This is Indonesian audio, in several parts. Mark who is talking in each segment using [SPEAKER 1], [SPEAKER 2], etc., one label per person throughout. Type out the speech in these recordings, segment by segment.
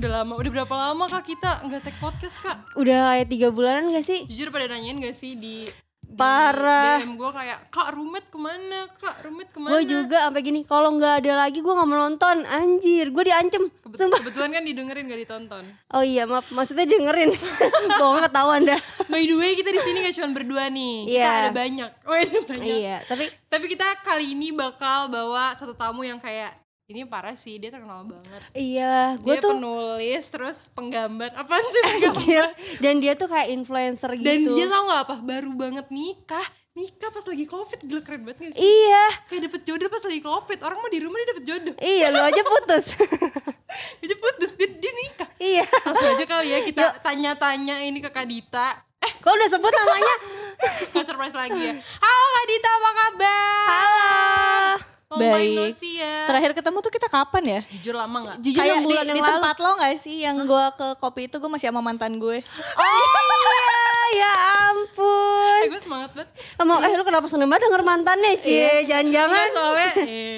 [SPEAKER 1] Udah lama. Udah berapa lama kak kita nggak take podcast kak?
[SPEAKER 2] Udah kayak tiga bulanan gak sih?
[SPEAKER 1] Jujur pada nanyain gak sih di,
[SPEAKER 2] Parah.
[SPEAKER 1] DM gue kayak kak roommate ke mana? Kak roommate ke mana?
[SPEAKER 2] Gue juga sampai gini, kalau nggak ada lagi gue nggak mau nonton. Anjir, gue diancem.
[SPEAKER 1] Kebet-
[SPEAKER 2] Sumpah.
[SPEAKER 1] kebetulan kan didengerin gak ditonton.
[SPEAKER 2] Oh iya, maaf, maksudnya dengerin. Bohong ketahuan dah.
[SPEAKER 1] By the way kita di sini gak cuma berdua nih. Kita
[SPEAKER 2] Iya.
[SPEAKER 1] ada banyak. Oh ada banyak.
[SPEAKER 2] Iya, tapi
[SPEAKER 1] Tapi kita kali ini bakal bawa satu tamu yang kayak ini parah sih dia terkenal banget.
[SPEAKER 2] iya, gue tuh
[SPEAKER 1] penulis terus penggambar apaan sih penggambar?
[SPEAKER 2] Dan dia tuh kayak influencer gitu.
[SPEAKER 1] Dan dia tau gak apa baru banget nikah nikah pas lagi covid gila keren banget gak sih?
[SPEAKER 2] Iya,
[SPEAKER 1] Kayak dapet jodoh pas lagi covid orang mau di rumah dia dapet jodoh
[SPEAKER 2] iya lu aja putus.
[SPEAKER 1] Aja putus dia, dia nikah
[SPEAKER 2] iya.
[SPEAKER 1] Langsung aja kali ya kita tanya-tanya ini ke Kak Dita Eh
[SPEAKER 2] Kau udah sebut namanya?
[SPEAKER 1] gak surprise lagi ya Halo Kak Dita apa kabar?
[SPEAKER 2] Halo.
[SPEAKER 1] Oh my
[SPEAKER 3] Baik.
[SPEAKER 1] sih ya
[SPEAKER 3] Terakhir ketemu tuh kita kapan ya?
[SPEAKER 1] Jujur lama gak?
[SPEAKER 2] Jujur
[SPEAKER 3] Kayak
[SPEAKER 2] enam
[SPEAKER 3] di,
[SPEAKER 2] bulan yang
[SPEAKER 3] di
[SPEAKER 2] lalu.
[SPEAKER 3] tempat lo gak sih yang gue ke kopi itu gue masih sama mantan gue.
[SPEAKER 2] Oh iya, ya ampun.
[SPEAKER 1] Eh gue semangat banget
[SPEAKER 2] Kamu eh lu kenapa seneng banget denger mantannya, Cie? Jangan-jangan.
[SPEAKER 1] Enggak soalnya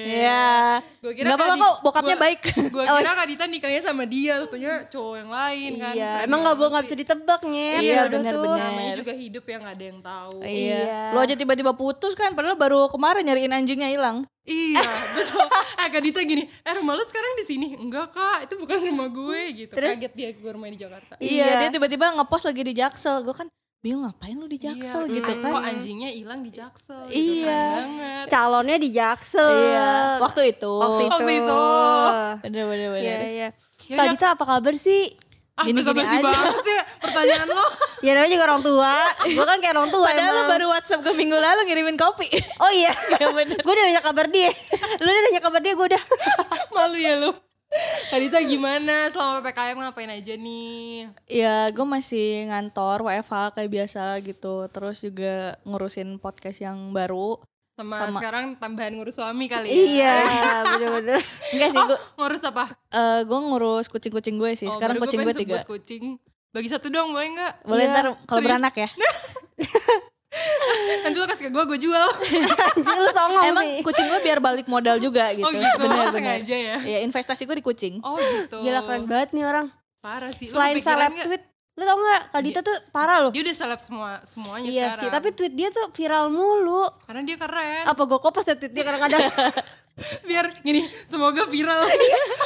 [SPEAKER 3] Iya.
[SPEAKER 1] Gue kira
[SPEAKER 3] Gak apa-apa kok, bokapnya
[SPEAKER 1] gua-
[SPEAKER 3] baik.
[SPEAKER 1] Gue kira Kak Dita nikahnya sama dia Tentunya cowok yang lain kan
[SPEAKER 2] Iya, emang nggak
[SPEAKER 1] banget
[SPEAKER 2] nggak bisa ditebak nyet.
[SPEAKER 3] Iya, bener-bener.
[SPEAKER 1] Namanya juga hidup yang gak ada yang tahu
[SPEAKER 3] Iya.
[SPEAKER 2] Iya.
[SPEAKER 3] Lo aja tiba-tiba putus kan, padahal baru kemarin nyariin anjingnya hilang.
[SPEAKER 1] Iya betul. Eh Kak Dita gini, eh rumah lu sekarang di sini? Enggak kak, itu bukan rumah gue gitu.
[SPEAKER 2] Terus?
[SPEAKER 1] Kaget dia gue rumah di Jakarta.
[SPEAKER 3] Iya,
[SPEAKER 2] Iya.
[SPEAKER 3] dia tiba-tiba ngepost lagi di Jaksel. Gue kan bingung ngapain lu di Jaksel
[SPEAKER 1] Iya,
[SPEAKER 3] gitu kan.
[SPEAKER 1] Kok anjingnya hilang di Jaksel? Gitu,
[SPEAKER 3] Iya.
[SPEAKER 1] Keren banget.
[SPEAKER 2] Calonnya di Jaksel.
[SPEAKER 3] Iya, waktu itu.
[SPEAKER 2] Waktu itu.
[SPEAKER 1] Waktu itu.
[SPEAKER 3] Bener bener bener.
[SPEAKER 2] Iya, iya.
[SPEAKER 1] Ya
[SPEAKER 2] Kak
[SPEAKER 1] udah.
[SPEAKER 2] Dita apa kabar sih?
[SPEAKER 1] Ah,
[SPEAKER 3] Gini-gini
[SPEAKER 1] basa-basi
[SPEAKER 3] aja.
[SPEAKER 1] banget sih pertanyaan lo.
[SPEAKER 2] Ya namanya juga orang tua. Gue kan kayak orang tua
[SPEAKER 3] Padahal lu
[SPEAKER 2] emang.
[SPEAKER 3] baru WhatsApp gue minggu lalu ngirimin kopi.
[SPEAKER 2] Oh iya. gue udah nanya kabar dia. Lu udah nanya kabar dia, gue udah.
[SPEAKER 1] Malu ya lu. Kak Dita gimana selama PPKM ngapain aja nih?
[SPEAKER 3] ya gue masih ngantor WFH kayak biasa gitu. Terus juga ngurusin podcast yang baru.
[SPEAKER 1] Sama,
[SPEAKER 3] Sama.
[SPEAKER 1] sekarang tambahan ngurus suami kali ya?
[SPEAKER 2] Iya, bener-bener.
[SPEAKER 3] Enggak sih, gue
[SPEAKER 1] Ngurus apa?
[SPEAKER 3] gue ngurus kucing-kucing gue sih.
[SPEAKER 1] Oh,
[SPEAKER 3] Sekarang kucing gue tiga.
[SPEAKER 1] kucing. Bagi satu dong boleh nggak?
[SPEAKER 3] Boleh
[SPEAKER 2] Iya,
[SPEAKER 3] ntar kalau beranak ya.
[SPEAKER 1] Nanti lo kasih ke gue, gue jual.
[SPEAKER 2] Anjing lu songong
[SPEAKER 3] Emang
[SPEAKER 2] sih.
[SPEAKER 3] kucing gue biar balik modal juga gitu.
[SPEAKER 1] Oh gitu,
[SPEAKER 3] Bener
[SPEAKER 1] oh,
[SPEAKER 3] bener.
[SPEAKER 1] sengaja ya?
[SPEAKER 3] Ya investasi gue di kucing.
[SPEAKER 1] Oh gitu.
[SPEAKER 2] Gila keren banget nih orang.
[SPEAKER 1] Parah sih.
[SPEAKER 2] Selain seleb tweet, lu tau gak? Kak Dita tuh parah loh.
[SPEAKER 1] Dia udah seleb semua semuanya
[SPEAKER 2] Iya
[SPEAKER 1] sekarang.
[SPEAKER 2] sih, tapi tweet dia tuh viral mulu.
[SPEAKER 1] karena dia keren.
[SPEAKER 2] Apa gue kopas ya tweet dia kadang-kadang?
[SPEAKER 1] Biar gini, semoga viral.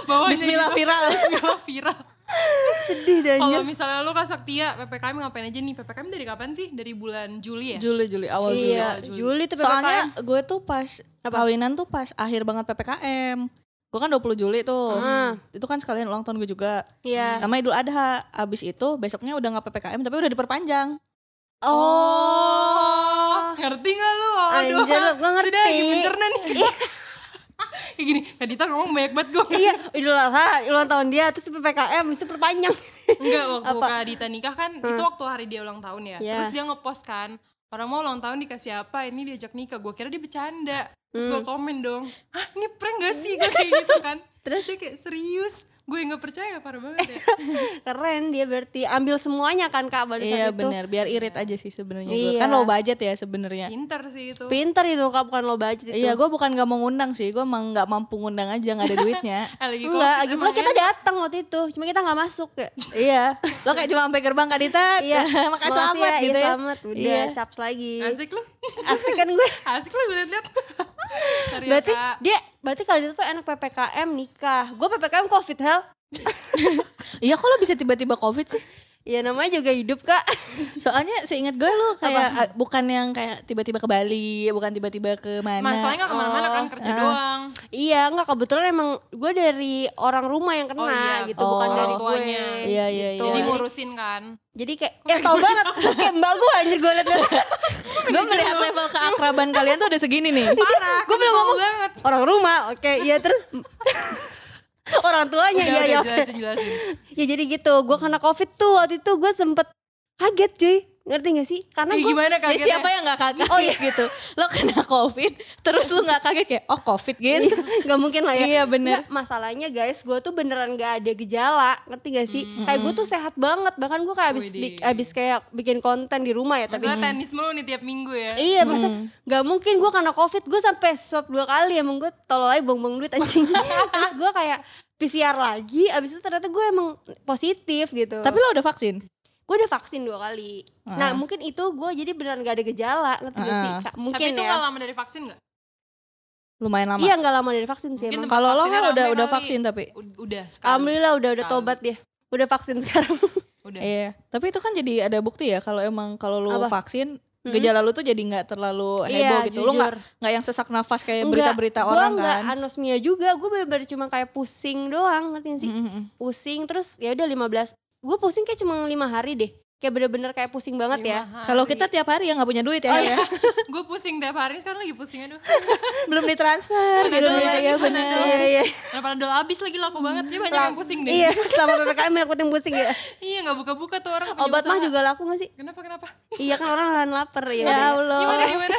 [SPEAKER 1] Bawahnya
[SPEAKER 3] Bismillah
[SPEAKER 1] gitu.
[SPEAKER 3] viral.
[SPEAKER 1] Bismillah viral.
[SPEAKER 2] Sedih dan
[SPEAKER 1] Kalau misalnya lo Kak Saktia, PPKM ngapain aja nih? PPKM dari kapan sih? Dari bulan Juli ya?
[SPEAKER 3] Juli Juli awal Juli.
[SPEAKER 2] Iya,
[SPEAKER 1] Juli.
[SPEAKER 2] Juli tuh PPKM.
[SPEAKER 3] Soalnya gue tuh pas
[SPEAKER 2] Apa?
[SPEAKER 3] kawinan tuh pas akhir banget PPKM. Gue kan 20 Juli tuh.
[SPEAKER 2] Hmm.
[SPEAKER 3] Itu kan sekalian ulang tahun gue juga.
[SPEAKER 2] Iya.
[SPEAKER 3] Sama Idul Adha. Abis itu besoknya udah gak PPKM tapi udah diperpanjang.
[SPEAKER 2] Oh.
[SPEAKER 1] Ngerti gak lu? Aduh.
[SPEAKER 2] Anjir, gua ngerti.
[SPEAKER 1] Sudah lagi mencerna nih. Kayak gini, Kak Dita ngomong banyak banget gue.
[SPEAKER 2] iya, Idul Adha, ulang tahun dia, terus PPKM, itu perpanjang.
[SPEAKER 1] Enggak, waktu
[SPEAKER 2] Apa?
[SPEAKER 1] Kak Dita nikah kan itu waktu hari dia ulang tahun ya.
[SPEAKER 2] Iya.
[SPEAKER 1] Terus dia ngepost kan, orang mau ulang tahun dikasih apa, ini diajak nikah. Gue kira dia bercanda. Terus gue komen dong, hah ini prank gak sih? Gue kayak gitu kan. Terus dia kayak serius. Gue gak percaya, parah banget ya.
[SPEAKER 2] Keren dia berarti ambil semuanya kan Kak pada
[SPEAKER 3] Iya
[SPEAKER 2] saat itu.
[SPEAKER 3] bener biar irit aja sih sebenarnya gue.
[SPEAKER 2] Iya.
[SPEAKER 3] Kan low budget ya sebenarnya.
[SPEAKER 1] Pinter sih itu.
[SPEAKER 2] Pinter itu Kak, bukan lo budget itu.
[SPEAKER 3] Iya gue bukan gak mau ngundang sih. Gue emang gak mampu ngundang aja gak ada duitnya.
[SPEAKER 1] Lagi
[SPEAKER 2] Enggak,
[SPEAKER 1] COVID
[SPEAKER 2] lagi pula kita
[SPEAKER 1] ya.
[SPEAKER 2] datang waktu itu, cuma kita nggak masuk ya.
[SPEAKER 3] iya. Lo kayak cuma sampai gerbang Kak Dita.
[SPEAKER 2] Iya,
[SPEAKER 3] Makasih
[SPEAKER 2] makasih
[SPEAKER 3] selamat
[SPEAKER 2] ya,
[SPEAKER 3] gitu
[SPEAKER 2] iya,
[SPEAKER 3] ya.
[SPEAKER 2] selamat. Udah,
[SPEAKER 3] Iya.
[SPEAKER 2] caps lagi.
[SPEAKER 1] Asik lu.
[SPEAKER 2] Asik kan gue.
[SPEAKER 1] Asik lu gue liat Sorry
[SPEAKER 2] berarti
[SPEAKER 1] ya, Kak.
[SPEAKER 2] dia berarti kalau itu tuh enak PPKM nikah. Gue PPKM Covid hell.
[SPEAKER 3] Iya kok bisa tiba-tiba covid sih?
[SPEAKER 2] Ya namanya juga hidup kak.
[SPEAKER 3] Soalnya seingat gue lo kayak ah, bukan yang kayak tiba-tiba ke Bali, bukan tiba-tiba ke mana.
[SPEAKER 1] Masalahnya gak ke mana-mana kan kerja doang.
[SPEAKER 2] iya nggak kebetulan emang gue dari orang rumah yang kena
[SPEAKER 1] Oh, iya.
[SPEAKER 2] gitu
[SPEAKER 3] Oh.
[SPEAKER 2] bukan dari
[SPEAKER 1] tuanya.
[SPEAKER 2] gue.
[SPEAKER 3] Iya, iya,
[SPEAKER 2] gitu.
[SPEAKER 3] iya.
[SPEAKER 1] Jadi
[SPEAKER 2] Jadi,
[SPEAKER 1] ngurusin kan.
[SPEAKER 2] jadi kayak ya tau banget kayak mbak gue anjir gue liat
[SPEAKER 3] gue melihat level keakraban kalian tuh udah segini nih.
[SPEAKER 1] Parah,
[SPEAKER 2] Gue belum ngomong
[SPEAKER 1] banget.
[SPEAKER 2] orang rumah. Oke, iya terus orang tuanya
[SPEAKER 1] Udah,
[SPEAKER 2] iya
[SPEAKER 1] udah,
[SPEAKER 2] ya.
[SPEAKER 1] jelasin, jelasin.
[SPEAKER 2] Ya jadi gitu, gue kena covid tuh waktu itu gue sempet kaget cuy, ngerti gak sih? Karena
[SPEAKER 1] Kayak
[SPEAKER 2] gue
[SPEAKER 1] gimana
[SPEAKER 3] Ya, siapa yang gak kaget
[SPEAKER 2] Oh, iya.
[SPEAKER 3] gitu Lo kena covid Terus lu gak kaget kayak Oh covid gitu
[SPEAKER 2] nggak mungkin lah ya.
[SPEAKER 3] Iya, bener.
[SPEAKER 2] Nggak, masalahnya guys, gue tuh beneran gak ada gejala, ngerti gak sih? Kayak gue tuh sehat banget, bahkan gue kayak abis, bik- abis kayak bikin konten di rumah ya. Tapi
[SPEAKER 1] Masalah tenis mulu nih tiap minggu ya.
[SPEAKER 2] Iya, masa gak mungkin gue kena covid, gue sampai swab dua kali emang gue tolol aja bong-bong duit anjing. Terus gue kayak PCR lagi abis itu ternyata gue emang positif gitu
[SPEAKER 3] Tapi lo udah vaksin?
[SPEAKER 2] Gue udah vaksin dua kali nah mungkin itu gue jadi beneran gak ada gejala ngerti gak sih. Kak?
[SPEAKER 1] Tapi
[SPEAKER 2] mungkin
[SPEAKER 1] itu
[SPEAKER 2] ya
[SPEAKER 1] gak lama dari vaksin gak?
[SPEAKER 3] Lumayan lama.
[SPEAKER 2] iya nggak lama dari vaksin sih
[SPEAKER 1] Mungkin
[SPEAKER 3] Kalau lo kan udah udah vaksin tapi.
[SPEAKER 1] Udah sekali
[SPEAKER 2] alhamdulillah udah udah tobat dia udah vaksin sekarang
[SPEAKER 1] Udah
[SPEAKER 3] Iya. Tapi itu kan jadi ada bukti ya kalau emang kalau lo
[SPEAKER 2] Apa?
[SPEAKER 3] vaksin gejala lu tuh jadi nggak terlalu
[SPEAKER 2] Iya,
[SPEAKER 3] heboh gitu. Lo nggak
[SPEAKER 2] jujur.
[SPEAKER 3] nggak yang sesak nafas kayak berita-berita
[SPEAKER 2] gua
[SPEAKER 3] orang
[SPEAKER 2] nggak
[SPEAKER 3] kan.
[SPEAKER 2] anosmia juga gue bener-bener cuma kayak pusing doang ngerti gak sih
[SPEAKER 3] Mm, mm, mm.
[SPEAKER 2] pusing terus ya udah 15 gue pusing kayak cuma lima hari deh. Kayak bener-bener kayak pusing banget ya.
[SPEAKER 3] Kalau kita tiap hari ya nggak punya duit ya, ya.
[SPEAKER 1] gue pusing tiap hari sekarang lagi pusing aduh.
[SPEAKER 3] Belum ditransfer gitu. ya, ya benar.
[SPEAKER 2] iya iya.
[SPEAKER 1] Panadol habis lagi laku banget. Ya banyak yang pusing deh.
[SPEAKER 2] iya selama ppkm yang penting pusing ya.
[SPEAKER 1] Iya nggak buka-buka tuh orang
[SPEAKER 2] obat mah juga laku gak sih?
[SPEAKER 1] Kenapa kenapa?
[SPEAKER 2] Iya kan orang nahan lapar ya,
[SPEAKER 3] Ya. Allah.
[SPEAKER 1] gimana gimana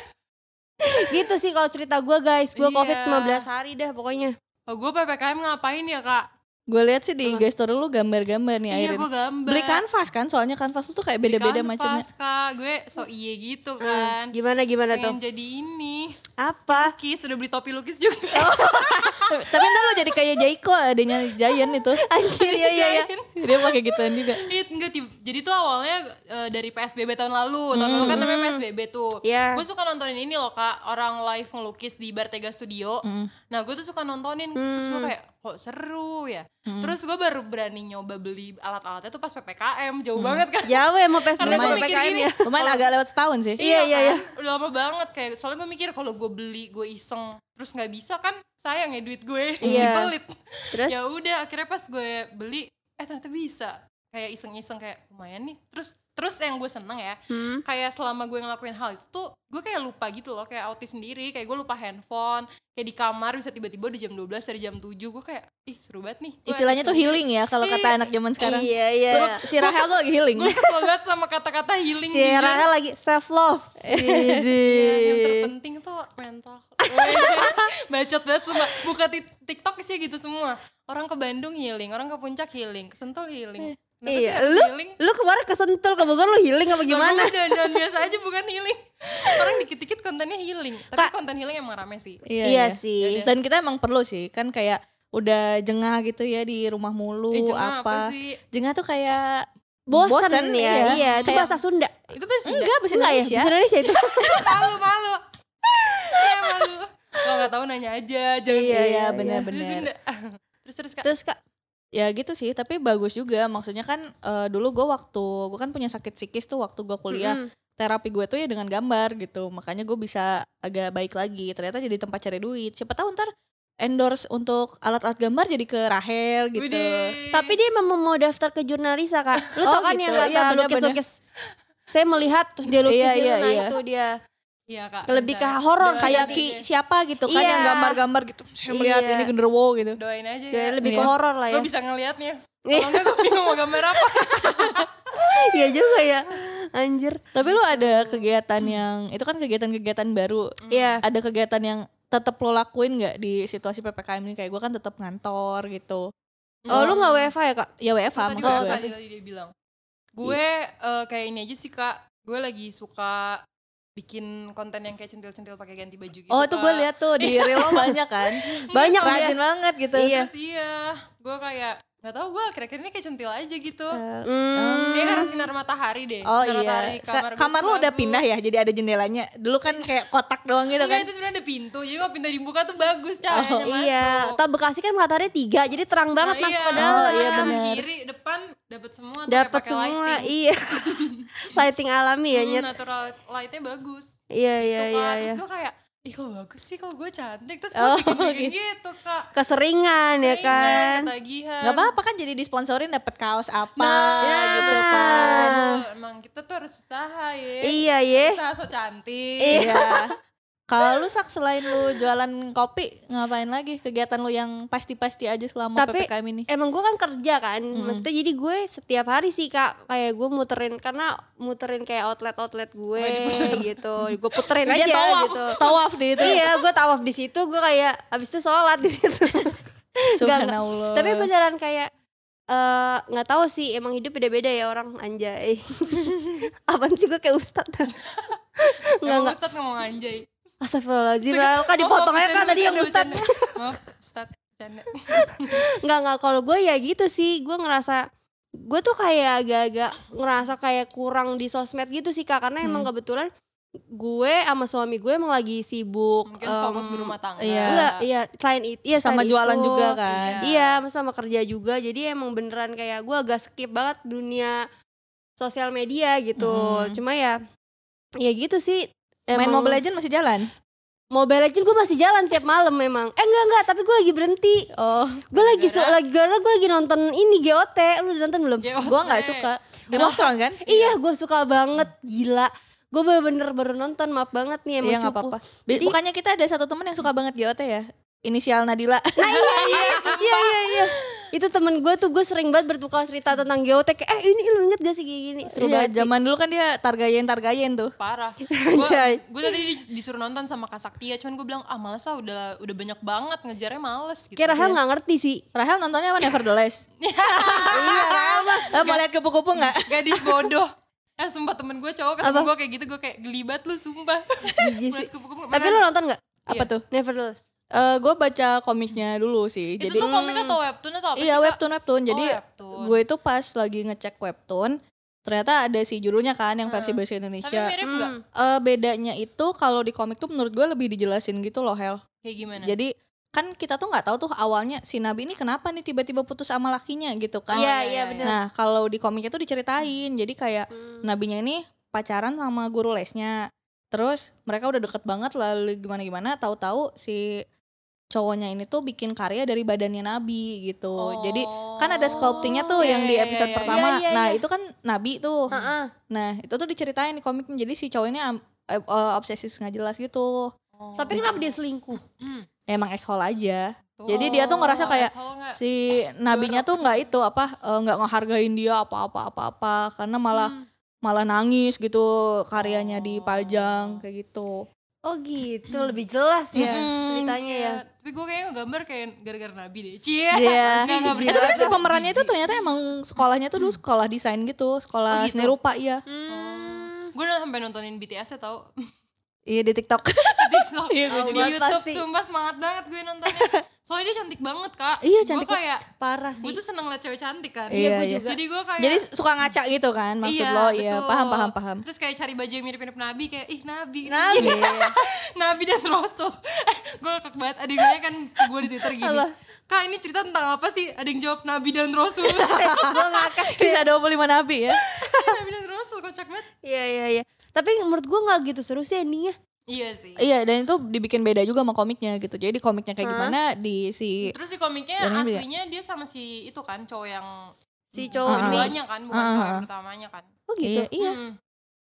[SPEAKER 2] gitu sih kalau cerita gue guys. Gue
[SPEAKER 1] Iya.
[SPEAKER 2] covid 15 hari dah pokoknya.
[SPEAKER 1] Oh gue ppkm ngapain ya kak
[SPEAKER 3] Gue lihat sih di IG story lu gambar-gambar nih
[SPEAKER 1] iya gue gambar.
[SPEAKER 3] Beli kanvas kan, soalnya kanvas tuh kayak beda-beda
[SPEAKER 1] kanvas,
[SPEAKER 3] macamnya.
[SPEAKER 1] kak. Gue so iye gitu kan.
[SPEAKER 2] Gimana gimana tuh?
[SPEAKER 1] pengen jadi ini.
[SPEAKER 2] Apa?
[SPEAKER 1] Lukis. Udah beli topi lukis juga.
[SPEAKER 3] Tapi ntar lu jadi kayak Jaiko adanya Giant itu.
[SPEAKER 2] anjir ya ya ya
[SPEAKER 3] Dia pakai gituan juga.
[SPEAKER 1] Iya, enggak jadi tuh awalnya eh, dari PSBB tahun lalu. Tahun lalu kan namanya PSBB tuh.
[SPEAKER 2] Iya.
[SPEAKER 1] gue suka nontonin ini loh kak. Orang live ngelukis di Bartega Studio. Nah gue tuh suka nontonin. Terus gue kayak kok seru ya terus gue baru berani nyoba beli alat-alatnya tuh pas ppkm jauh banget kan
[SPEAKER 2] jauh ya mau
[SPEAKER 1] karena
[SPEAKER 2] PSBB
[SPEAKER 1] gue mikir
[SPEAKER 2] PPKM
[SPEAKER 1] gini
[SPEAKER 2] ya
[SPEAKER 3] Lumayan agak lewat setahun sih.
[SPEAKER 2] Iya, iya, iya.
[SPEAKER 1] kan? udah lama banget kayak soalnya gue mikir kalau gue beli gue iseng terus nggak bisa kan sayang ya duit gue
[SPEAKER 2] Iya.
[SPEAKER 1] pelit
[SPEAKER 2] Terus?
[SPEAKER 1] ya udah akhirnya pas gue beli eh ternyata bisa kayak iseng-iseng kayak lumayan nih terus terus yang gue seneng ya
[SPEAKER 2] Hmm.
[SPEAKER 1] kayak selama gue ngelakuin hal itu tuh gue kayak lupa gitu loh kayak autis sendiri. Kayak gue lupa handphone kayak di kamar bisa tiba-tiba di jam 12 dari jam 7 gue kayak ih seru banget nih. Gua
[SPEAKER 3] Istilahnya tuh
[SPEAKER 1] sendiri.
[SPEAKER 3] healing ya kalau kata anak zaman sekarang.
[SPEAKER 2] iya iya.
[SPEAKER 3] Lu, si Rahel tuh lagi healing.
[SPEAKER 1] gue kesel banget sama kata-kata healing
[SPEAKER 2] si. Rahel lagi self love
[SPEAKER 1] Iya, yang terpenting tuh mental. Bacot banget sumpah buka ti- tiktok sih gitu semua. Orang ke Bandung healing orang ke puncak healing ke Sentul healing Kenapa
[SPEAKER 2] iya lu
[SPEAKER 1] healing
[SPEAKER 2] lu kemarin ke Sentul ke Bogor lu healing apa
[SPEAKER 1] Gimana?
[SPEAKER 2] gimana
[SPEAKER 1] jalan-jalan biasa aja bukan healing orang dikit-dikit kontennya healing tapi
[SPEAKER 2] Kak.
[SPEAKER 1] konten healing emang rame sih
[SPEAKER 2] iya sih
[SPEAKER 3] Dan kita emang perlu sih, kan kayak udah jengah gitu ya di rumah mulu
[SPEAKER 1] Eh, jengah
[SPEAKER 3] apa.
[SPEAKER 1] apa sih?
[SPEAKER 3] Jengah tuh kayak
[SPEAKER 2] bosan,
[SPEAKER 3] bosen,
[SPEAKER 2] ya
[SPEAKER 3] iya.
[SPEAKER 2] iya itu
[SPEAKER 3] Kayak-
[SPEAKER 2] bahasa Sunda
[SPEAKER 1] itu pas sudah
[SPEAKER 3] enggak bahasa
[SPEAKER 2] enggak ya
[SPEAKER 3] Indonesia.
[SPEAKER 2] bahasa Indonesia itu
[SPEAKER 1] malu malu ya malu kalau nggak tahu nanya aja jangan
[SPEAKER 2] Iya,
[SPEAKER 3] Iya,
[SPEAKER 2] iya,
[SPEAKER 3] benar-benar.
[SPEAKER 1] Sunda. terus terus kak
[SPEAKER 2] terus kak
[SPEAKER 3] Ya gitu sih, tapi bagus juga. Maksudnya kan eh, dulu gue waktu gue kan punya sakit psikis tuh waktu gue kuliah.
[SPEAKER 2] Mm-mm.
[SPEAKER 3] Terapi gue tuh ya dengan gambar gitu. Makanya gue bisa agak baik lagi. Ternyata jadi tempat cari duit. Siapa tahu ntar endorse untuk alat-alat gambar jadi ke Rahel gitu.
[SPEAKER 1] Widih.
[SPEAKER 2] tapi dia memang mau daftar ke jurnalisa kak lu
[SPEAKER 3] Oh,
[SPEAKER 2] tau kan
[SPEAKER 3] gitu.
[SPEAKER 2] yang
[SPEAKER 3] Iya,
[SPEAKER 2] kata
[SPEAKER 3] benar-benar.
[SPEAKER 2] lukis-lukis saya melihat terus dia lukis
[SPEAKER 3] Iya,
[SPEAKER 2] gitu,
[SPEAKER 3] iya,
[SPEAKER 2] nah
[SPEAKER 3] iya.
[SPEAKER 2] itu dia
[SPEAKER 1] Iya kak.
[SPEAKER 2] Lebih ke horor
[SPEAKER 1] Doain
[SPEAKER 3] Kayak Ki siapa gitu kan
[SPEAKER 2] Iya.
[SPEAKER 3] yang gambar-gambar gitu. Saya melihat
[SPEAKER 2] Iya.
[SPEAKER 3] ini genderuwo gitu.
[SPEAKER 1] Doain aja
[SPEAKER 2] dia
[SPEAKER 1] ya.
[SPEAKER 2] lebih
[SPEAKER 3] Iya.
[SPEAKER 2] ke horor lah ya
[SPEAKER 1] Gue bisa ngelihatnya.
[SPEAKER 2] Iya.
[SPEAKER 1] Kalau enggak gue bingung mau gambar apa.
[SPEAKER 2] iya juga ya anjir
[SPEAKER 3] Tapi lu ada kegiatan yang itu kan kegiatan-kegiatan baru.
[SPEAKER 2] iya
[SPEAKER 3] Ada kegiatan yang tetap lo lakuin nggak di situasi ppkm ini kayak gue kan tetap ngantor gitu.
[SPEAKER 2] oh lu nggak WFH ya kak
[SPEAKER 3] Ya WFH
[SPEAKER 1] tadi,
[SPEAKER 3] maksud
[SPEAKER 1] oh,
[SPEAKER 3] gue.
[SPEAKER 1] tadi, tadi dia bilang. Gue eh, kayak ini aja sih kak. Gue lagi suka bikin konten yang kayak centil-centil pakai ganti baju gitu.
[SPEAKER 3] Oh itu gue lihat tuh di reel banyak kan.
[SPEAKER 2] Banyak
[SPEAKER 3] Rajin
[SPEAKER 2] dia.
[SPEAKER 3] banget gitu.
[SPEAKER 2] Iya.
[SPEAKER 1] Terus iya, gue kayak nggak tahu gue akhir-akhir ini kayak centil aja gitu.
[SPEAKER 3] Eh,
[SPEAKER 2] Hmm.
[SPEAKER 1] Kayaknya karena sinar matahari deh.
[SPEAKER 3] Oh
[SPEAKER 1] sinar matahari
[SPEAKER 3] iya.
[SPEAKER 1] di
[SPEAKER 3] Kamar,
[SPEAKER 1] kamar,
[SPEAKER 3] lu udah pindah ya, jadi ada jendelanya. Dulu kan kayak kotak doang gitu
[SPEAKER 1] Enggak
[SPEAKER 3] kan.
[SPEAKER 1] itu sebenarnya ada pintu, jadi kalau pintu dibuka tuh bagus cahayanya masuk.
[SPEAKER 2] iya tau Bekasi kan matahari tiga jadi terang banget
[SPEAKER 1] Nah,
[SPEAKER 2] masuk
[SPEAKER 1] iya.
[SPEAKER 2] ke dalam
[SPEAKER 3] Oh, iya, bener.
[SPEAKER 1] Kiri, depan dapat semua.
[SPEAKER 2] dapat semua
[SPEAKER 1] lighting.
[SPEAKER 2] iya lighting alami ya
[SPEAKER 1] Hmm, natural lightnya bagus.
[SPEAKER 2] iya iya
[SPEAKER 1] Tuh,
[SPEAKER 2] iya
[SPEAKER 1] Kak.
[SPEAKER 2] iya
[SPEAKER 1] Terus gue kayak, ih kok bagus sih kalau gue cantik. Terus gue
[SPEAKER 3] Oh,
[SPEAKER 1] bikin, bikin gitu kak.
[SPEAKER 2] keseringan ya
[SPEAKER 1] Seringan,
[SPEAKER 2] kan
[SPEAKER 1] Ketagihan.
[SPEAKER 3] Gak apa-apa kan jadi disponsorin dapet kaos apa
[SPEAKER 1] Nah,
[SPEAKER 3] gitu kan.
[SPEAKER 1] Emang kita tuh harus usaha ya.
[SPEAKER 2] iya ya
[SPEAKER 1] Usaha so cantik.
[SPEAKER 3] Iya. Kalau lu sak selain lu jualan kopi, ngapain lagi kegiatan lu yang pasti-pasti aja selama
[SPEAKER 2] Tapi-
[SPEAKER 3] PPKM ini?
[SPEAKER 2] emang gue kan kerja kan maksudnya jadi gue setiap hari sih kak kayak gue muterin karena muterin kayak outlet outlet gue gitu gue puterin aja
[SPEAKER 3] tawaf,
[SPEAKER 2] gitu
[SPEAKER 3] tawaf di itu.
[SPEAKER 2] iya gue tawaf di situ gue kayak abis itu sholat di situ.
[SPEAKER 3] Subhanallah.
[SPEAKER 2] tapi beneran kayak eh, nggak tahu sih emang hidup beda-beda ya orang anjay apaan sih gue kayak ustad nggak
[SPEAKER 1] Emang
[SPEAKER 2] nggak
[SPEAKER 1] Ustadz ngomong anjay.
[SPEAKER 2] Astagfirullahaladzim
[SPEAKER 1] Maaf,
[SPEAKER 2] kan dipotong aja
[SPEAKER 1] maaf,
[SPEAKER 2] kan tadi yang ustad.
[SPEAKER 1] Maaf Ustadz. Canda.
[SPEAKER 2] Nggak nggak kalau gue ya gitu sih gue ngerasa gue tuh kayak agak-agak ngerasa kayak kurang di sosmed gitu sih kak karena emang
[SPEAKER 3] Hmm.
[SPEAKER 2] kebetulan gue sama suami gue emang lagi sibuk
[SPEAKER 1] Mungkin fokus berumah tangga.
[SPEAKER 3] iya.
[SPEAKER 2] enggak iya selain itu iya
[SPEAKER 3] sama
[SPEAKER 2] selain
[SPEAKER 3] jualan
[SPEAKER 2] itu.
[SPEAKER 3] juga kan.
[SPEAKER 2] Iya, sama kerja juga. Jadi emang beneran kayak gue agak skip banget dunia sosial media gitu.
[SPEAKER 3] Mhm.
[SPEAKER 2] Cuma ya, ya gitu sih.
[SPEAKER 3] Main
[SPEAKER 2] Emang
[SPEAKER 3] Mobile Legends masih jalan?
[SPEAKER 2] Mobile Legends gue masih jalan tiap malam memang. Eh enggak enggak, tapi gue lagi berhenti.
[SPEAKER 3] Oh,
[SPEAKER 2] Gue lagi su-
[SPEAKER 1] Gara-gara?
[SPEAKER 2] lagi karena gue lagi nonton ini GOT. Lu udah nonton belum?
[SPEAKER 3] Gua nggak suka. Game of Thrones kan?
[SPEAKER 2] Iya, gue suka banget. Gila. Gue bener-bener baru nonton, maaf banget nih emang
[SPEAKER 3] Iya apa-apa. Bi-
[SPEAKER 2] Jadi-
[SPEAKER 3] Bukannya kita ada satu temen yang suka banget GOT ya? Inisial Nadila.
[SPEAKER 2] Nah, iya, iya, iya, iya, iya. Itu temen gue tuh gue sering banget bertukar cerita tentang kayak eh ini lu inget gak sih kayak gini seru
[SPEAKER 3] Iya,
[SPEAKER 2] banget
[SPEAKER 3] zaman dulu kan dia targayen targayen tuh.
[SPEAKER 1] parah gue tadi dis- disuruh nonton sama Kak Saktia cuman gue bilang ah males ah udah udah banyak banget ngejarnya males gitu
[SPEAKER 2] Kayak Rahel nggak ngerti sih.
[SPEAKER 3] Rahel nontonnya apa Nevertheless?
[SPEAKER 2] iya, Rahel
[SPEAKER 3] mau lihat kupu-kupu nggak?
[SPEAKER 1] gadis bodoh eh sumpah temen gue cowok ketemu gue kayak gitu gue kayak gelibat lu sumpah.
[SPEAKER 2] Tapi lu nonton gak?
[SPEAKER 3] Apa
[SPEAKER 1] Iya.
[SPEAKER 3] tuh?
[SPEAKER 2] Nevertheless.
[SPEAKER 3] Eh gue baca komiknya dulu sih.
[SPEAKER 1] itu
[SPEAKER 3] Jadi
[SPEAKER 1] tuh komik atau webtoon atau apa
[SPEAKER 3] iya
[SPEAKER 1] sih,
[SPEAKER 3] webtoon webtoon. Jadi
[SPEAKER 1] Oh, webtoon.
[SPEAKER 3] gue itu pas lagi ngecek webtoon, ternyata ada si judulnya kan yang versi bahasa
[SPEAKER 1] tapi
[SPEAKER 3] Indonesia.
[SPEAKER 1] mirip nggak
[SPEAKER 2] Hmm.
[SPEAKER 3] Eh bedanya itu kalau di komik tuh menurut gue lebih dijelasin gitu loh Hel.
[SPEAKER 1] kayak gimana
[SPEAKER 3] Jadi kan kita tuh nggak tahu tuh awalnya si Nabi ini kenapa nih tiba-tiba putus sama lakinya gitu kan.
[SPEAKER 2] Iya,
[SPEAKER 1] iya,
[SPEAKER 2] iya
[SPEAKER 1] iya.
[SPEAKER 2] benar.
[SPEAKER 3] Nah kalau di komiknya tuh diceritain, jadi kayak
[SPEAKER 2] Hmm.
[SPEAKER 3] nabinya ini pacaran sama guru lesnya. Terus mereka udah deket banget lalu gimana gimana, tahu-tahu si cowoknya ini tuh bikin karya dari badannya nabi gitu. Jadi kan ada sculptingnya tuh
[SPEAKER 1] Iya,
[SPEAKER 3] yang di
[SPEAKER 1] iya,
[SPEAKER 3] episode
[SPEAKER 1] iya, iya.
[SPEAKER 3] pertama.
[SPEAKER 2] Iya, iya,
[SPEAKER 3] nah
[SPEAKER 2] iya.
[SPEAKER 3] itu kan nabi tuh.
[SPEAKER 2] Heeh.
[SPEAKER 3] Nah itu tuh diceritain di komiknya. Jadi si cowok ini am- eh, eh, obsesi nggak jelas gitu.
[SPEAKER 1] Oh.
[SPEAKER 2] Tapi kenapa dia selingkuh?
[SPEAKER 1] Hmm.
[SPEAKER 3] Emang asshole aja.
[SPEAKER 1] Tuh.
[SPEAKER 3] Jadi dia tuh ngerasa
[SPEAKER 1] Oh,
[SPEAKER 3] kayak si nabinya tuh nggak itu apa eh, nggak ngehargain dia apa-apa apa-apa karena malah
[SPEAKER 2] Hmm.
[SPEAKER 3] malah nangis gitu karyanya
[SPEAKER 1] Oh.
[SPEAKER 3] dipajang kayak gitu.
[SPEAKER 2] Oh gitu, lebih jelas ya ceritanya ya.
[SPEAKER 1] Iya, tapi gue kayaknya gambar kayak gara-gara nabi deh cie
[SPEAKER 3] Iya.
[SPEAKER 1] Nggak
[SPEAKER 3] Eh, tapi kan si pemerannya itu ternyata emang sekolahnya tuh dulu sekolah desain gitu, sekolah
[SPEAKER 1] Oh, gitu?
[SPEAKER 3] seni rupa iya.
[SPEAKER 2] Hmm.
[SPEAKER 1] gue udah sampai nontonin BTS ya tau
[SPEAKER 3] Iya di TikTok.
[SPEAKER 1] TikTok
[SPEAKER 3] Iya, gue
[SPEAKER 1] di. YouTube
[SPEAKER 2] Pasti.
[SPEAKER 1] sumpah semangat banget gue nontonnya soalnya dia cantik banget kak
[SPEAKER 3] Iya, cantik
[SPEAKER 1] gue kayak
[SPEAKER 2] Parah
[SPEAKER 1] gue
[SPEAKER 2] sih.
[SPEAKER 1] tuh seneng liat cewek cantik kan
[SPEAKER 3] Iya,
[SPEAKER 2] gue
[SPEAKER 3] iya.
[SPEAKER 2] juga.
[SPEAKER 1] jadi gue kayak
[SPEAKER 3] Jadi suka ngaca gitu kan maksud
[SPEAKER 1] iya,
[SPEAKER 3] lo, iya
[SPEAKER 1] betul.
[SPEAKER 3] paham paham paham.
[SPEAKER 1] terus kayak cari baju yang mirip-mirip nabi kayak ih nabi
[SPEAKER 2] Nabi.
[SPEAKER 1] nabi dan rasul eh gue ngakak banget ada yang kan gue di twitter gini
[SPEAKER 2] Apa?
[SPEAKER 1] kak ini cerita tentang apa sih ada yang jawab nabi dan rasul
[SPEAKER 2] gue ngakak.
[SPEAKER 3] Bisa 25 nabi ya.
[SPEAKER 1] nabi dan rasul kocak banget
[SPEAKER 2] Iya iya iya. Tapi menurut gue nggak gitu seru sih endingnya.
[SPEAKER 1] iya sih
[SPEAKER 3] Iya dan itu dibikin beda juga sama komiknya gitu. Jadi di komiknya kayak
[SPEAKER 2] Hah?
[SPEAKER 3] gimana di si
[SPEAKER 1] terus di komiknya
[SPEAKER 3] beda.
[SPEAKER 1] aslinya dia sama si itu kan cowok yang
[SPEAKER 2] Si cowok
[SPEAKER 3] ini.
[SPEAKER 1] keduanya kan bukan
[SPEAKER 3] Ah,
[SPEAKER 1] cowok
[SPEAKER 3] ah.
[SPEAKER 1] yang pertamanya kan
[SPEAKER 2] Oh gitu.
[SPEAKER 3] Iya, iya.
[SPEAKER 1] Hmm.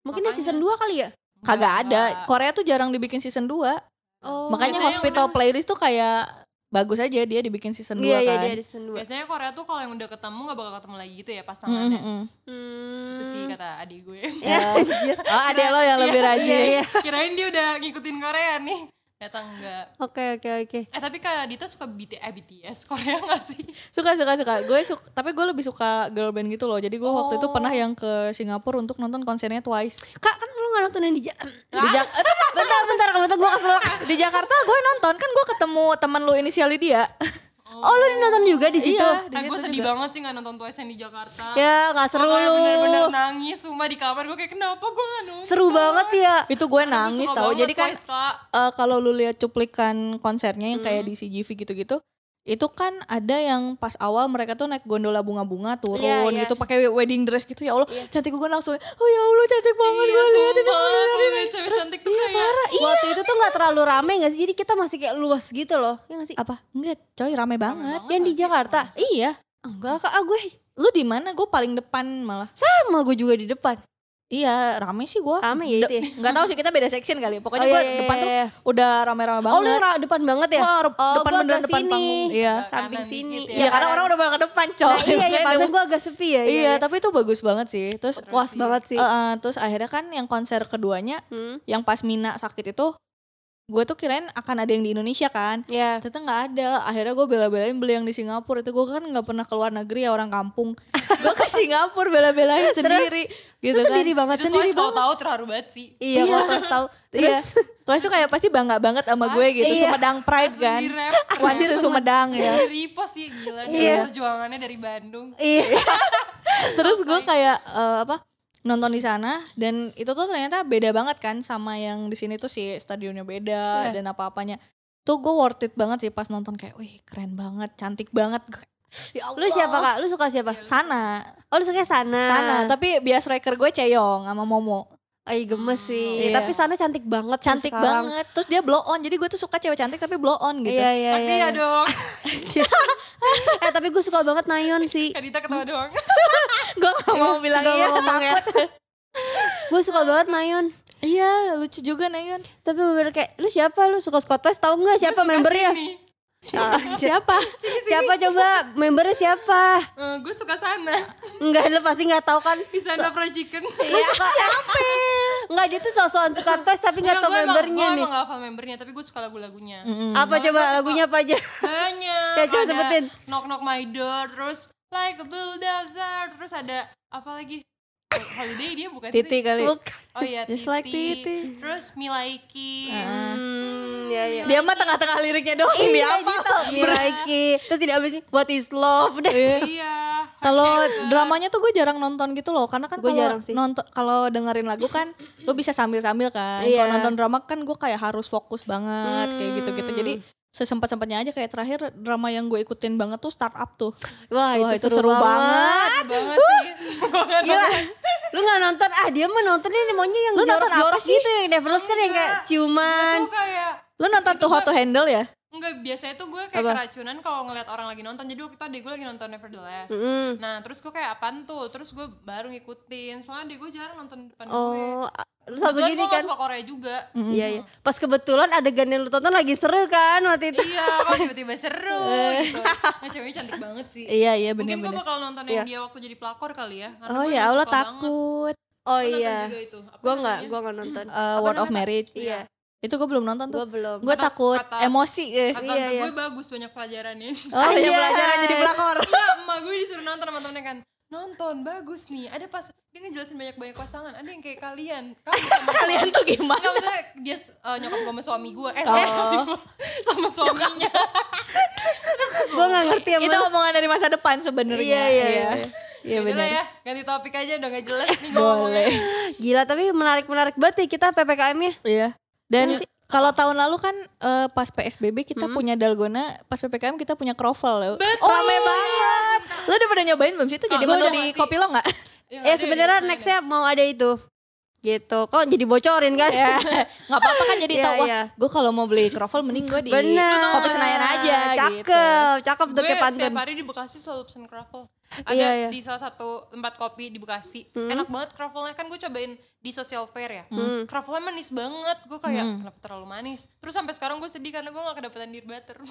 [SPEAKER 2] Mungkin dia
[SPEAKER 1] Makanya.
[SPEAKER 2] season 2 kali ya?
[SPEAKER 3] kagak ada. Korea tuh jarang dibikin season 2.
[SPEAKER 2] Oh.
[SPEAKER 3] Makanya
[SPEAKER 1] biasanya
[SPEAKER 3] Hospital
[SPEAKER 1] udah-
[SPEAKER 3] Playlist tuh kayak bagus aja dia dibikin season 2
[SPEAKER 2] Iya iya
[SPEAKER 3] kan.
[SPEAKER 2] dia di season 2.
[SPEAKER 1] biasanya Korea tuh kalau yang udah ketemu gak bakal ketemu lagi gitu ya
[SPEAKER 3] Mm,
[SPEAKER 1] pasangannya
[SPEAKER 3] mm, mm.
[SPEAKER 2] Hmm.
[SPEAKER 1] itu sih kata adik gue
[SPEAKER 2] Ya, anjir.
[SPEAKER 3] Oh adek lo yang lebih
[SPEAKER 1] Iya,
[SPEAKER 3] rajin.
[SPEAKER 2] iya.
[SPEAKER 1] kirain dia udah ngikutin Korea nih ternyata enggak
[SPEAKER 2] Oke oke oke.
[SPEAKER 1] eh tapi kak Dita suka BT, eh, BTS Korea gak sih
[SPEAKER 3] Suka suka suka. Gue suka tapi gue lebih suka girl band gitu loh. Jadi gue waktu itu
[SPEAKER 1] Oh.
[SPEAKER 3] pernah yang ke Singapura untuk nonton konsernya Twice.
[SPEAKER 2] Kak kan gak nonton yang di Jakarta?
[SPEAKER 3] Di, Jak-
[SPEAKER 2] bentar bentar bentar gue kesel.
[SPEAKER 3] di Jakarta gue nonton kan gue ketemu teman lu inisialnya dia.
[SPEAKER 2] Oh lu nonton juga di situ?
[SPEAKER 3] Iya, di
[SPEAKER 1] Eh,
[SPEAKER 3] situ
[SPEAKER 1] gue sedih
[SPEAKER 3] juga.
[SPEAKER 1] banget sih gak nonton Twice yang di Jakarta
[SPEAKER 2] Ya gak seru
[SPEAKER 1] Gue kayak
[SPEAKER 2] lu.
[SPEAKER 1] bener-bener nangis Sumpah di kamar gue kayak kenapa gue gak nonton
[SPEAKER 2] Seru banget ya.
[SPEAKER 3] Itu gue nangis tau. Jadi kan eh, kalau lu lihat cuplikan konsernya yang kayak di CGV gitu-gitu, itu kan ada yang pas awal mereka tuh naik gondola bunga-bunga turun
[SPEAKER 2] Iya, iya.
[SPEAKER 3] gitu pakai wedding dress gitu ya Allah cantik gue langsung oh ya Allah cantik banget
[SPEAKER 1] Iya
[SPEAKER 3] gue lihat ini
[SPEAKER 1] cewek cantik tuh kayak
[SPEAKER 3] parah iya
[SPEAKER 2] Waktu itu tuh gak terlalu rame gak sih? Jadi kita masih kayak luas gitu loh. Ya gak sih?
[SPEAKER 3] apa enggak coy rame banget
[SPEAKER 2] Yang di? Jakarta?
[SPEAKER 3] iya
[SPEAKER 2] Enggak kak, ah, gue
[SPEAKER 3] lu di mana gue paling depan malah
[SPEAKER 2] sama gue juga di depan.
[SPEAKER 3] Iya rame sih gue
[SPEAKER 2] Rame ya itu ya?
[SPEAKER 3] nggak tahu sih kita beda section kali pokoknya
[SPEAKER 2] Oh,
[SPEAKER 3] gue
[SPEAKER 2] iya, iya,
[SPEAKER 3] depan tuh
[SPEAKER 2] iya.
[SPEAKER 3] udah rame-rame
[SPEAKER 2] Oh lu
[SPEAKER 3] banget
[SPEAKER 2] depan banget ya?
[SPEAKER 3] Re-
[SPEAKER 2] oh,
[SPEAKER 3] depan
[SPEAKER 2] agak
[SPEAKER 3] depan
[SPEAKER 2] sini.
[SPEAKER 3] panggung iya
[SPEAKER 2] Samping sini.
[SPEAKER 1] dikit
[SPEAKER 3] Iya karena orang udah pada ke depan coy
[SPEAKER 2] Nah, iya, ya pantas
[SPEAKER 3] dia-
[SPEAKER 2] gue agak sepi ya.
[SPEAKER 3] Iya tapi itu bagus banget sih Terus
[SPEAKER 2] puas banget sih.
[SPEAKER 3] Eh, eh, terus akhirnya kan yang konser keduanya
[SPEAKER 2] Hmm,
[SPEAKER 3] yang pas Mina sakit itu gue tuh kirain akan ada yang di Indonesia kan
[SPEAKER 2] ya.
[SPEAKER 3] ternyata nggak ada akhirnya gue bela-belain beli yang di Singapura itu gue kan nggak pernah keluar negeri ya orang kampung gue ke Singapura bela-belain sendiri gitu
[SPEAKER 2] Lu
[SPEAKER 3] kan
[SPEAKER 2] sendiri banget
[SPEAKER 1] Itu
[SPEAKER 2] sendiri banget.
[SPEAKER 1] tahu terharu banget sih.
[SPEAKER 2] Iya, kalau terus tahu.
[SPEAKER 3] Iya.
[SPEAKER 2] Terus
[SPEAKER 3] tuh kayak pasti bangga banget sama gue gitu.
[SPEAKER 2] Iya.
[SPEAKER 3] Sumedang Pride kan. itu Sumedang ya.
[SPEAKER 1] Repost sih gila dia
[SPEAKER 2] Iya.
[SPEAKER 1] perjuangannya dari Bandung.
[SPEAKER 2] iya.
[SPEAKER 3] Terus gue kayak eh, apa nonton di sana dan itu tuh ternyata beda banget kan sama yang di sini tuh si stadionnya beda
[SPEAKER 2] Iya.
[SPEAKER 3] dan apa-apanya. Tuh gue worth it banget sih pas nonton kayak, wih keren banget, cantik banget. Ya
[SPEAKER 2] Lu siapa Kak? Lu suka siapa?
[SPEAKER 3] Sana,
[SPEAKER 2] Oh, lu suka sana.
[SPEAKER 3] sana. Tapi bias striker gue Ceyong sama Momo.
[SPEAKER 2] Ay, gemes sih.
[SPEAKER 3] Iya.
[SPEAKER 2] Tapi sana cantik banget sih
[SPEAKER 3] Cantik
[SPEAKER 2] sekarang.
[SPEAKER 3] banget. Terus dia blow on. Jadi gue tuh suka cewek cantik tapi blow on gitu.
[SPEAKER 2] Iya, iya,
[SPEAKER 1] Tapi
[SPEAKER 2] iya.
[SPEAKER 1] ya dong.
[SPEAKER 2] eh, tapi gue suka banget Nayon sih.
[SPEAKER 1] Kadita ketawa doang.
[SPEAKER 3] gue gak mau bilang
[SPEAKER 2] Gak
[SPEAKER 3] iya,
[SPEAKER 2] mau ngomong ya. Gue suka banget Nayon.
[SPEAKER 3] Iya, lucu juga Nayon.
[SPEAKER 2] Tapi bener kayak, lu siapa? Lu suka Scott West tahu nggak siapa membernya?
[SPEAKER 1] Nih.
[SPEAKER 2] Ah,
[SPEAKER 3] Siapa?
[SPEAKER 2] siapa coba? Membernya siapa?
[SPEAKER 1] Eh, gue suka sana.
[SPEAKER 2] Enggak, lu pasti nggak tahu kan?
[SPEAKER 1] Di sana Fried Chicken.
[SPEAKER 2] Lu suka siapa? Enggak, dia tuh sosokan suka tes tapi nggak tahu
[SPEAKER 1] gue emang,
[SPEAKER 2] membernya
[SPEAKER 1] gue
[SPEAKER 2] nih.
[SPEAKER 1] emang gak hafal membernya, tapi gue suka lagu-lagunya.
[SPEAKER 2] Apa coba lagunya apa aja?
[SPEAKER 1] Banyak.
[SPEAKER 2] Ya, coba
[SPEAKER 1] Ada
[SPEAKER 2] sebutin.
[SPEAKER 1] Knock Knock My Door, terus Like a Bulldozer, terus ada apa lagi? Holiday dia bukan
[SPEAKER 3] Titi
[SPEAKER 1] sih?
[SPEAKER 3] kali.
[SPEAKER 2] Bukan.
[SPEAKER 1] Oh iya,
[SPEAKER 3] Just
[SPEAKER 1] Titi.
[SPEAKER 3] like Titi.
[SPEAKER 1] Terus Milaiki.
[SPEAKER 2] Hmm, ya ya.
[SPEAKER 3] Dia mah tengah-tengah liriknya doang ini
[SPEAKER 2] Iya,
[SPEAKER 3] apa?
[SPEAKER 2] dia tahu Miraiki. Terus tidak habis What is love deh.
[SPEAKER 1] Iya.
[SPEAKER 3] Kalau
[SPEAKER 1] Heartbreaker.
[SPEAKER 3] dramanya tuh gue jarang nonton gitu loh, karena kan kalau nonton kalau dengerin lagu kan, lu bisa sambil-sambil kan.
[SPEAKER 2] Iya.
[SPEAKER 3] Kalau nonton drama kan gue kayak harus fokus banget kayak gitu-gitu.
[SPEAKER 2] Hmm.
[SPEAKER 3] Jadi sesempat-sempatnya aja kayak terakhir drama yang gue ikutin banget tuh startup tuh.
[SPEAKER 2] Wah,
[SPEAKER 3] Wah,
[SPEAKER 2] itu,
[SPEAKER 3] itu
[SPEAKER 2] seru,
[SPEAKER 3] seru
[SPEAKER 2] banget.
[SPEAKER 1] Seru banget sih.
[SPEAKER 2] Gila. Lu gak nonton? Ah, dia mah nontonnya nih maunya yang
[SPEAKER 3] Lu nonton apa sih?
[SPEAKER 2] gitu yang Neverless kan yang kayak ciuman.
[SPEAKER 1] Kayak
[SPEAKER 3] Lu nonton tuh How to Handle ya?
[SPEAKER 1] Enggak, biasanya tuh gue kayak
[SPEAKER 2] Apa?
[SPEAKER 1] keracunan kalau ngeliat orang lagi nonton. Jadi waktu itu adek gue lagi nonton Nevertheless.
[SPEAKER 2] Mm.
[SPEAKER 1] Nah, terus gue kayak apaan tuh? Terus gue baru ngikutin. Soalnya adek gue jarang nonton depan gue.
[SPEAKER 2] Oh, terus langsung gini
[SPEAKER 1] gue gak
[SPEAKER 2] kan.
[SPEAKER 1] suka Korea juga.
[SPEAKER 2] Iya, iya. Pas kebetulan adegan yang lu tonton lagi seru kan waktu itu.
[SPEAKER 1] iya, kok tiba-tiba seru gitu. Nah, ceweknya cantik banget sih.
[SPEAKER 3] Iya iya
[SPEAKER 1] Mungkin gue bakal nonton
[SPEAKER 2] Iya.
[SPEAKER 1] yang dia waktu jadi pelakor kali ya. Karena
[SPEAKER 3] Oh
[SPEAKER 1] gue
[SPEAKER 3] ya
[SPEAKER 1] emang
[SPEAKER 3] Allah
[SPEAKER 1] suka banget.
[SPEAKER 3] takut.
[SPEAKER 2] Oh
[SPEAKER 1] Gue
[SPEAKER 2] iya.
[SPEAKER 1] juga itu. Apa
[SPEAKER 2] Gua nggak,
[SPEAKER 1] namanya?
[SPEAKER 2] gua nggak nonton.
[SPEAKER 3] Uh,
[SPEAKER 2] Apa
[SPEAKER 3] Word of? Marriage.
[SPEAKER 2] Iya,
[SPEAKER 3] Itu gue belum nonton
[SPEAKER 2] gua
[SPEAKER 3] tuh.
[SPEAKER 2] belum.
[SPEAKER 3] Gue takut
[SPEAKER 1] kata-
[SPEAKER 3] emosi. eh.
[SPEAKER 1] Kata
[SPEAKER 2] Iya, iya.
[SPEAKER 1] gue bagus banyak pelajarannya.
[SPEAKER 3] Oh ya
[SPEAKER 2] Iya.
[SPEAKER 3] pelajaran jadi pelakor.
[SPEAKER 1] Enggak, emak gue disuruh nonton sama temennya kan. Nonton, bagus nih. Ada pas, dia ngejelasin banyak-banyak pasangan. Ada yang kayak kalian. Kamu sama
[SPEAKER 3] Kalian tuh gimana?
[SPEAKER 1] Enggak, maksudnya dia uh, nyokap gue sama suami gue. Eh,
[SPEAKER 3] Oh.
[SPEAKER 1] gue sama suaminya.
[SPEAKER 2] Gua nggak ngerti yang
[SPEAKER 3] Itu omongan dari masa depan sebenarnya.
[SPEAKER 2] Iya, iya, iya.
[SPEAKER 3] Iya
[SPEAKER 1] lah
[SPEAKER 3] benar.
[SPEAKER 1] ya, ganti topik aja udah gak jelas nih ngomongnya.
[SPEAKER 3] Boleh.
[SPEAKER 2] Gila tapi menarik-menarik banget ya kita PPKM-nya.
[SPEAKER 3] Iya. Dan
[SPEAKER 2] Iya sih.
[SPEAKER 3] kalau tahun lalu kan eh, pas PSBB kita punya dalgona, pas PPKM kita punya kroffel ya.
[SPEAKER 1] Betul.
[SPEAKER 3] Rame banget. Lu udah pernah nyobain belum sih itu jadi menu di kopi lo nggak?
[SPEAKER 1] Ya,
[SPEAKER 2] Ya sebenarnya nextnya mau ada itu. Gitu. Kok jadi bocorin kan?
[SPEAKER 3] Ya, nggak apa-apa kan jadi
[SPEAKER 2] Iya,
[SPEAKER 3] tahu wah
[SPEAKER 2] iya.
[SPEAKER 3] gue kalau mau beli kroffel mending gue di
[SPEAKER 2] Bener.
[SPEAKER 3] kopi Senayan aja gitu.
[SPEAKER 2] Cakep, cakep tuh kayak pantun.
[SPEAKER 1] setiap hari di Bekasi selalu pesen croffle. Ada
[SPEAKER 2] Iya, iya.
[SPEAKER 1] di salah satu tempat kopi di Bekasi.
[SPEAKER 2] Hmm.
[SPEAKER 1] Enak banget croffle-nya kan gue cobain di social fair ya.
[SPEAKER 2] Hmm.
[SPEAKER 1] Croffle-nya manis banget. Gue kayak kenapa terlalu manis. Terus sampai sekarang gue sedih karena gue gak kedapetan dear butter.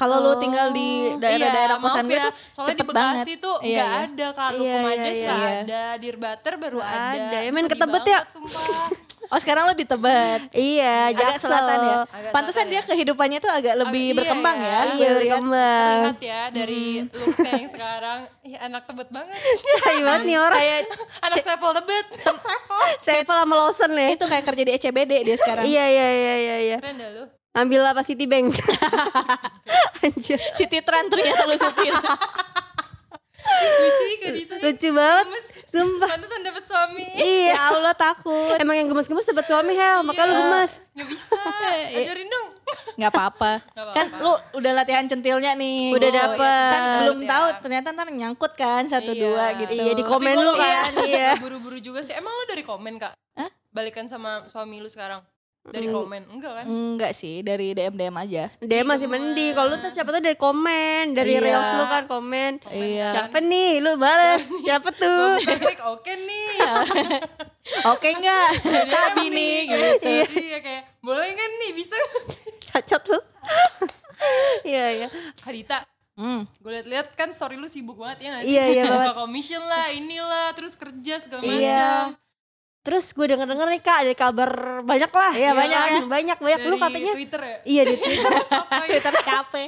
[SPEAKER 3] Kalau lu tinggal di daerah-daerah
[SPEAKER 1] Iya,
[SPEAKER 3] kosan gue
[SPEAKER 1] ya.
[SPEAKER 3] tuh
[SPEAKER 1] Soalnya
[SPEAKER 3] cepet
[SPEAKER 1] di Bekasi
[SPEAKER 3] banget.
[SPEAKER 1] tuh
[SPEAKER 3] Iya,
[SPEAKER 1] gak
[SPEAKER 3] iya.
[SPEAKER 1] ada Kalau
[SPEAKER 2] Iya,
[SPEAKER 1] Kumades
[SPEAKER 2] iya,
[SPEAKER 1] gak
[SPEAKER 3] iya.
[SPEAKER 1] ada. Dear butter baru
[SPEAKER 2] Nggak
[SPEAKER 1] ada.
[SPEAKER 2] ada. Ya, main ke
[SPEAKER 1] sedih
[SPEAKER 2] Tebet ya.
[SPEAKER 3] Oh sekarang lu di Tebet.
[SPEAKER 2] Iya,
[SPEAKER 3] agak
[SPEAKER 2] Jaksel.
[SPEAKER 3] selatan ya.
[SPEAKER 1] Agak
[SPEAKER 3] Pantesan
[SPEAKER 1] selatan
[SPEAKER 3] dia
[SPEAKER 1] ya.
[SPEAKER 3] kehidupannya tuh agak lebih
[SPEAKER 1] iya
[SPEAKER 3] berkembang
[SPEAKER 1] ya.
[SPEAKER 3] ya.
[SPEAKER 2] Iya,
[SPEAKER 3] lihat.
[SPEAKER 2] berkembang.
[SPEAKER 1] Terlihat ya dari looksnya yang sekarang. Ih anak Tebet banget.
[SPEAKER 2] Tai banget nih orang.
[SPEAKER 3] Kayak
[SPEAKER 1] anak Sevel Tebet. Sevel.
[SPEAKER 2] Sevel sama Lawson ya.
[SPEAKER 3] itu kayak kerja di ECBD dia sekarang.
[SPEAKER 2] Iya, iya, iya, iya, iya.
[SPEAKER 1] Keren dah lu.
[SPEAKER 2] Ambil apa Citibank? Anjir.
[SPEAKER 3] Si Titran ternyata lu supir.
[SPEAKER 1] Lucu kan itu.
[SPEAKER 2] Lucu banget.
[SPEAKER 1] Gemes.
[SPEAKER 2] Sumpah.
[SPEAKER 1] Pantesan dapet suami.
[SPEAKER 2] Iya.
[SPEAKER 3] ya Allah takut.
[SPEAKER 2] Emang yang gemes-gemes dapat suami Hel, makanya lu
[SPEAKER 1] Iya.
[SPEAKER 2] gemes.
[SPEAKER 1] Gak bisa. Ajarin dong.
[SPEAKER 3] nggak apa-apa. Kan lu udah latihan centilnya nih.
[SPEAKER 2] Udah
[SPEAKER 3] gitu.
[SPEAKER 2] dapet.
[SPEAKER 3] Kan belum
[SPEAKER 1] Ya.
[SPEAKER 3] tahu ternyata ntar nyangkut kan satu
[SPEAKER 1] Iya.
[SPEAKER 3] dua gitu.
[SPEAKER 2] Iya, di komen lu kan. Iya.
[SPEAKER 1] Buru-buru juga sih. Emang lu dari komen kak?
[SPEAKER 3] Hah?
[SPEAKER 1] Balikan sama suami lu sekarang? Dari komen? Enggak kan?
[SPEAKER 3] Enggak sih, dari DM DM aja.
[SPEAKER 2] Dia masih
[SPEAKER 1] gemes.
[SPEAKER 2] mending. Kalau lu tuh siapa tuh dari komen, dari
[SPEAKER 3] Iya.
[SPEAKER 2] reels lu kan komen.
[SPEAKER 3] Iya.
[SPEAKER 2] Siapa nih? Lu balas. Siapa tuh?
[SPEAKER 1] Klik oke nih.
[SPEAKER 3] Oke enggak? Sabi nih gitu.
[SPEAKER 1] Iya kayak boleh kan nih bisa.
[SPEAKER 2] Cacat lu. Iya, iya.
[SPEAKER 1] Kadita,
[SPEAKER 3] Hmm.
[SPEAKER 1] gue liat-liat kan story lu sibuk banget ya gak sih?
[SPEAKER 2] Iya, iya
[SPEAKER 1] Buka
[SPEAKER 2] banget.
[SPEAKER 1] commission lah, inilah, terus kerja segala
[SPEAKER 2] Iya. Terus gue denger-denger nih kak ada kabar banyak lah.
[SPEAKER 3] Iya, banyak
[SPEAKER 2] kan?
[SPEAKER 3] ya.
[SPEAKER 2] Banyak banyak. Lu katanya
[SPEAKER 1] Twitter ya?
[SPEAKER 2] iya di Twitter.
[SPEAKER 3] Twitter kafe.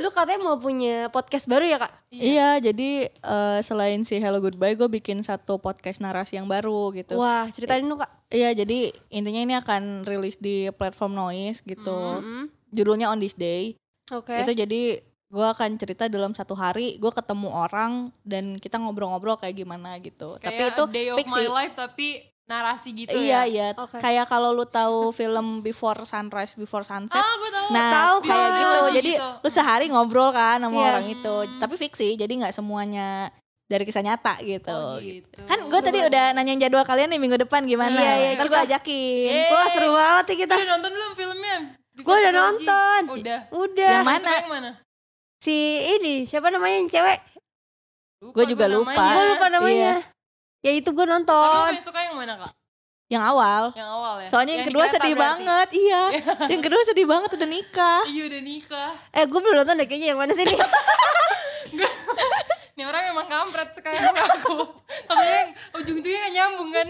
[SPEAKER 2] lu katanya mau punya podcast baru ya kak?
[SPEAKER 3] Iya, jadi eh, selain si Hello Goodbye, gue bikin satu podcast narasi yang baru gitu.
[SPEAKER 2] Wah ceritain lu kak.
[SPEAKER 3] Iya, jadi intinya ini akan rilis di platform Noise gitu.
[SPEAKER 2] Hmm,
[SPEAKER 3] Judulnya On This Day.
[SPEAKER 2] Oke.
[SPEAKER 3] Itu jadi gue akan cerita dalam satu hari, gue ketemu orang dan kita ngobrol-ngobrol kayak gimana gitu. tapi
[SPEAKER 1] Kayak
[SPEAKER 3] itu
[SPEAKER 1] A day of
[SPEAKER 3] fiksi.
[SPEAKER 1] my life tapi narasi gitu
[SPEAKER 3] iya,
[SPEAKER 1] ya.
[SPEAKER 3] iya.
[SPEAKER 2] Oke.
[SPEAKER 3] Kayak kalau lu tahu film Before Sunrise, Before Sunset.
[SPEAKER 1] Ah, gue tahu.
[SPEAKER 3] Nah,
[SPEAKER 2] Tahu,
[SPEAKER 3] kayak gitu.
[SPEAKER 1] Oh,
[SPEAKER 3] Jadi
[SPEAKER 1] gitu.
[SPEAKER 3] lu sehari ngobrol kan sama
[SPEAKER 2] Iya.
[SPEAKER 3] orang itu. Tapi fiksi, jadi nggak semuanya dari kisah nyata gitu.
[SPEAKER 1] Oh, gitu.
[SPEAKER 3] Kan gue tadi udah nanyain jadwal kalian nih minggu depan gimana.
[SPEAKER 2] Iya, iya,
[SPEAKER 3] Ntar gue ajakin.
[SPEAKER 1] Yeay.
[SPEAKER 2] Wah seru banget nih kita.
[SPEAKER 1] Udah nonton belum filmnya?
[SPEAKER 2] Gue udah nonton.
[SPEAKER 1] Udah.
[SPEAKER 2] Udah.
[SPEAKER 3] Yang mana?
[SPEAKER 1] Yang mana?
[SPEAKER 2] Si ini siapa namanya yang cewek?
[SPEAKER 3] Gua juga lupa.
[SPEAKER 1] namanya.
[SPEAKER 2] Gue lupa namanya. Ya itu gue
[SPEAKER 1] Tapi
[SPEAKER 2] nonton.
[SPEAKER 1] paling suka yang mana kak?
[SPEAKER 3] Yang awal.
[SPEAKER 1] Yang awal ya?
[SPEAKER 3] Soalnya yang,
[SPEAKER 1] Yang
[SPEAKER 3] kedua sedih
[SPEAKER 1] berarti?
[SPEAKER 3] banget. Iya. yang kedua sedih banget udah nikah.
[SPEAKER 1] Iya udah nikah.
[SPEAKER 2] Eh gue belum nonton deh kayaknya yang mana sih nih?
[SPEAKER 1] Ini orang emang kampret sekarang aku. Tapi yang ujung-ujungnya gak nyambung kan.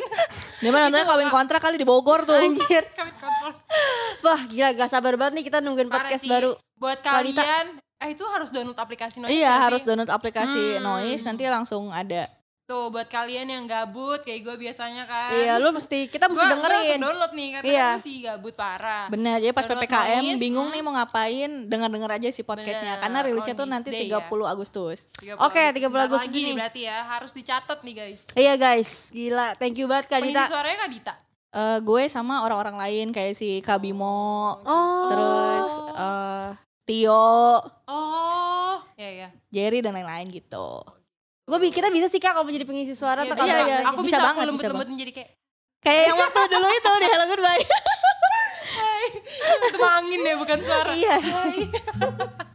[SPEAKER 3] Dia mah nontonnya kawin kontrak kali di Bogor tuh.
[SPEAKER 2] Anjir. Wah gila gak sabar banget nih kita nungguin
[SPEAKER 1] Parah
[SPEAKER 2] podcast
[SPEAKER 1] sih.
[SPEAKER 2] baru.
[SPEAKER 1] Buat kalian, eh itu harus download aplikasi Noise
[SPEAKER 3] Iya harus
[SPEAKER 1] sih?
[SPEAKER 3] download aplikasi
[SPEAKER 1] Hmm.
[SPEAKER 3] Noise nanti langsung ada.
[SPEAKER 1] Tuh buat kalian yang gabut kayak gue biasanya kan.
[SPEAKER 2] Iya lu mesti kita mesti
[SPEAKER 1] Gua-
[SPEAKER 2] dengerin.
[SPEAKER 1] langsung download nih karena
[SPEAKER 2] Iya.
[SPEAKER 1] gue sih gabut parah.
[SPEAKER 3] Bener jadi pas
[SPEAKER 1] Download
[SPEAKER 3] PPKM
[SPEAKER 1] Noise,
[SPEAKER 3] bingung
[SPEAKER 1] hmm.
[SPEAKER 3] nih mau ngapain denger-denger aja si podcastnya
[SPEAKER 1] Bener,
[SPEAKER 3] karena rilisnya tuh nanti
[SPEAKER 1] day
[SPEAKER 3] 30
[SPEAKER 1] ya.
[SPEAKER 3] Agustus.
[SPEAKER 1] 30
[SPEAKER 2] Oke, 30
[SPEAKER 1] Bentar
[SPEAKER 2] Agustus
[SPEAKER 1] lagi
[SPEAKER 2] ini.
[SPEAKER 1] nih berarti ya harus dicatat nih guys.
[SPEAKER 2] Iya guys, gila. Thank you banget Kak
[SPEAKER 1] Pengisi
[SPEAKER 2] Dita.
[SPEAKER 1] suaranya Kak Dita.
[SPEAKER 3] Eh, gue sama orang-orang lain kayak si Kabimo,
[SPEAKER 2] Oh.
[SPEAKER 3] terus eh, Tio,
[SPEAKER 1] Oh, ya ya.
[SPEAKER 3] Jerry dan lain-lain gitu.
[SPEAKER 2] Gue kita bisa sih Kak kalau mau jadi pengisi suara
[SPEAKER 1] Iya,
[SPEAKER 2] atau
[SPEAKER 3] iya, iya.
[SPEAKER 1] Aku
[SPEAKER 3] Bisa
[SPEAKER 1] bisa,
[SPEAKER 3] banget,
[SPEAKER 1] aku
[SPEAKER 3] bisa
[SPEAKER 1] lembut-lembutin jadi kayak
[SPEAKER 3] Kayak yang waktu dulu itu di Hello Goodbye.
[SPEAKER 1] itu mah angin ya bukan suara.
[SPEAKER 2] Iya.
[SPEAKER 1] Hai.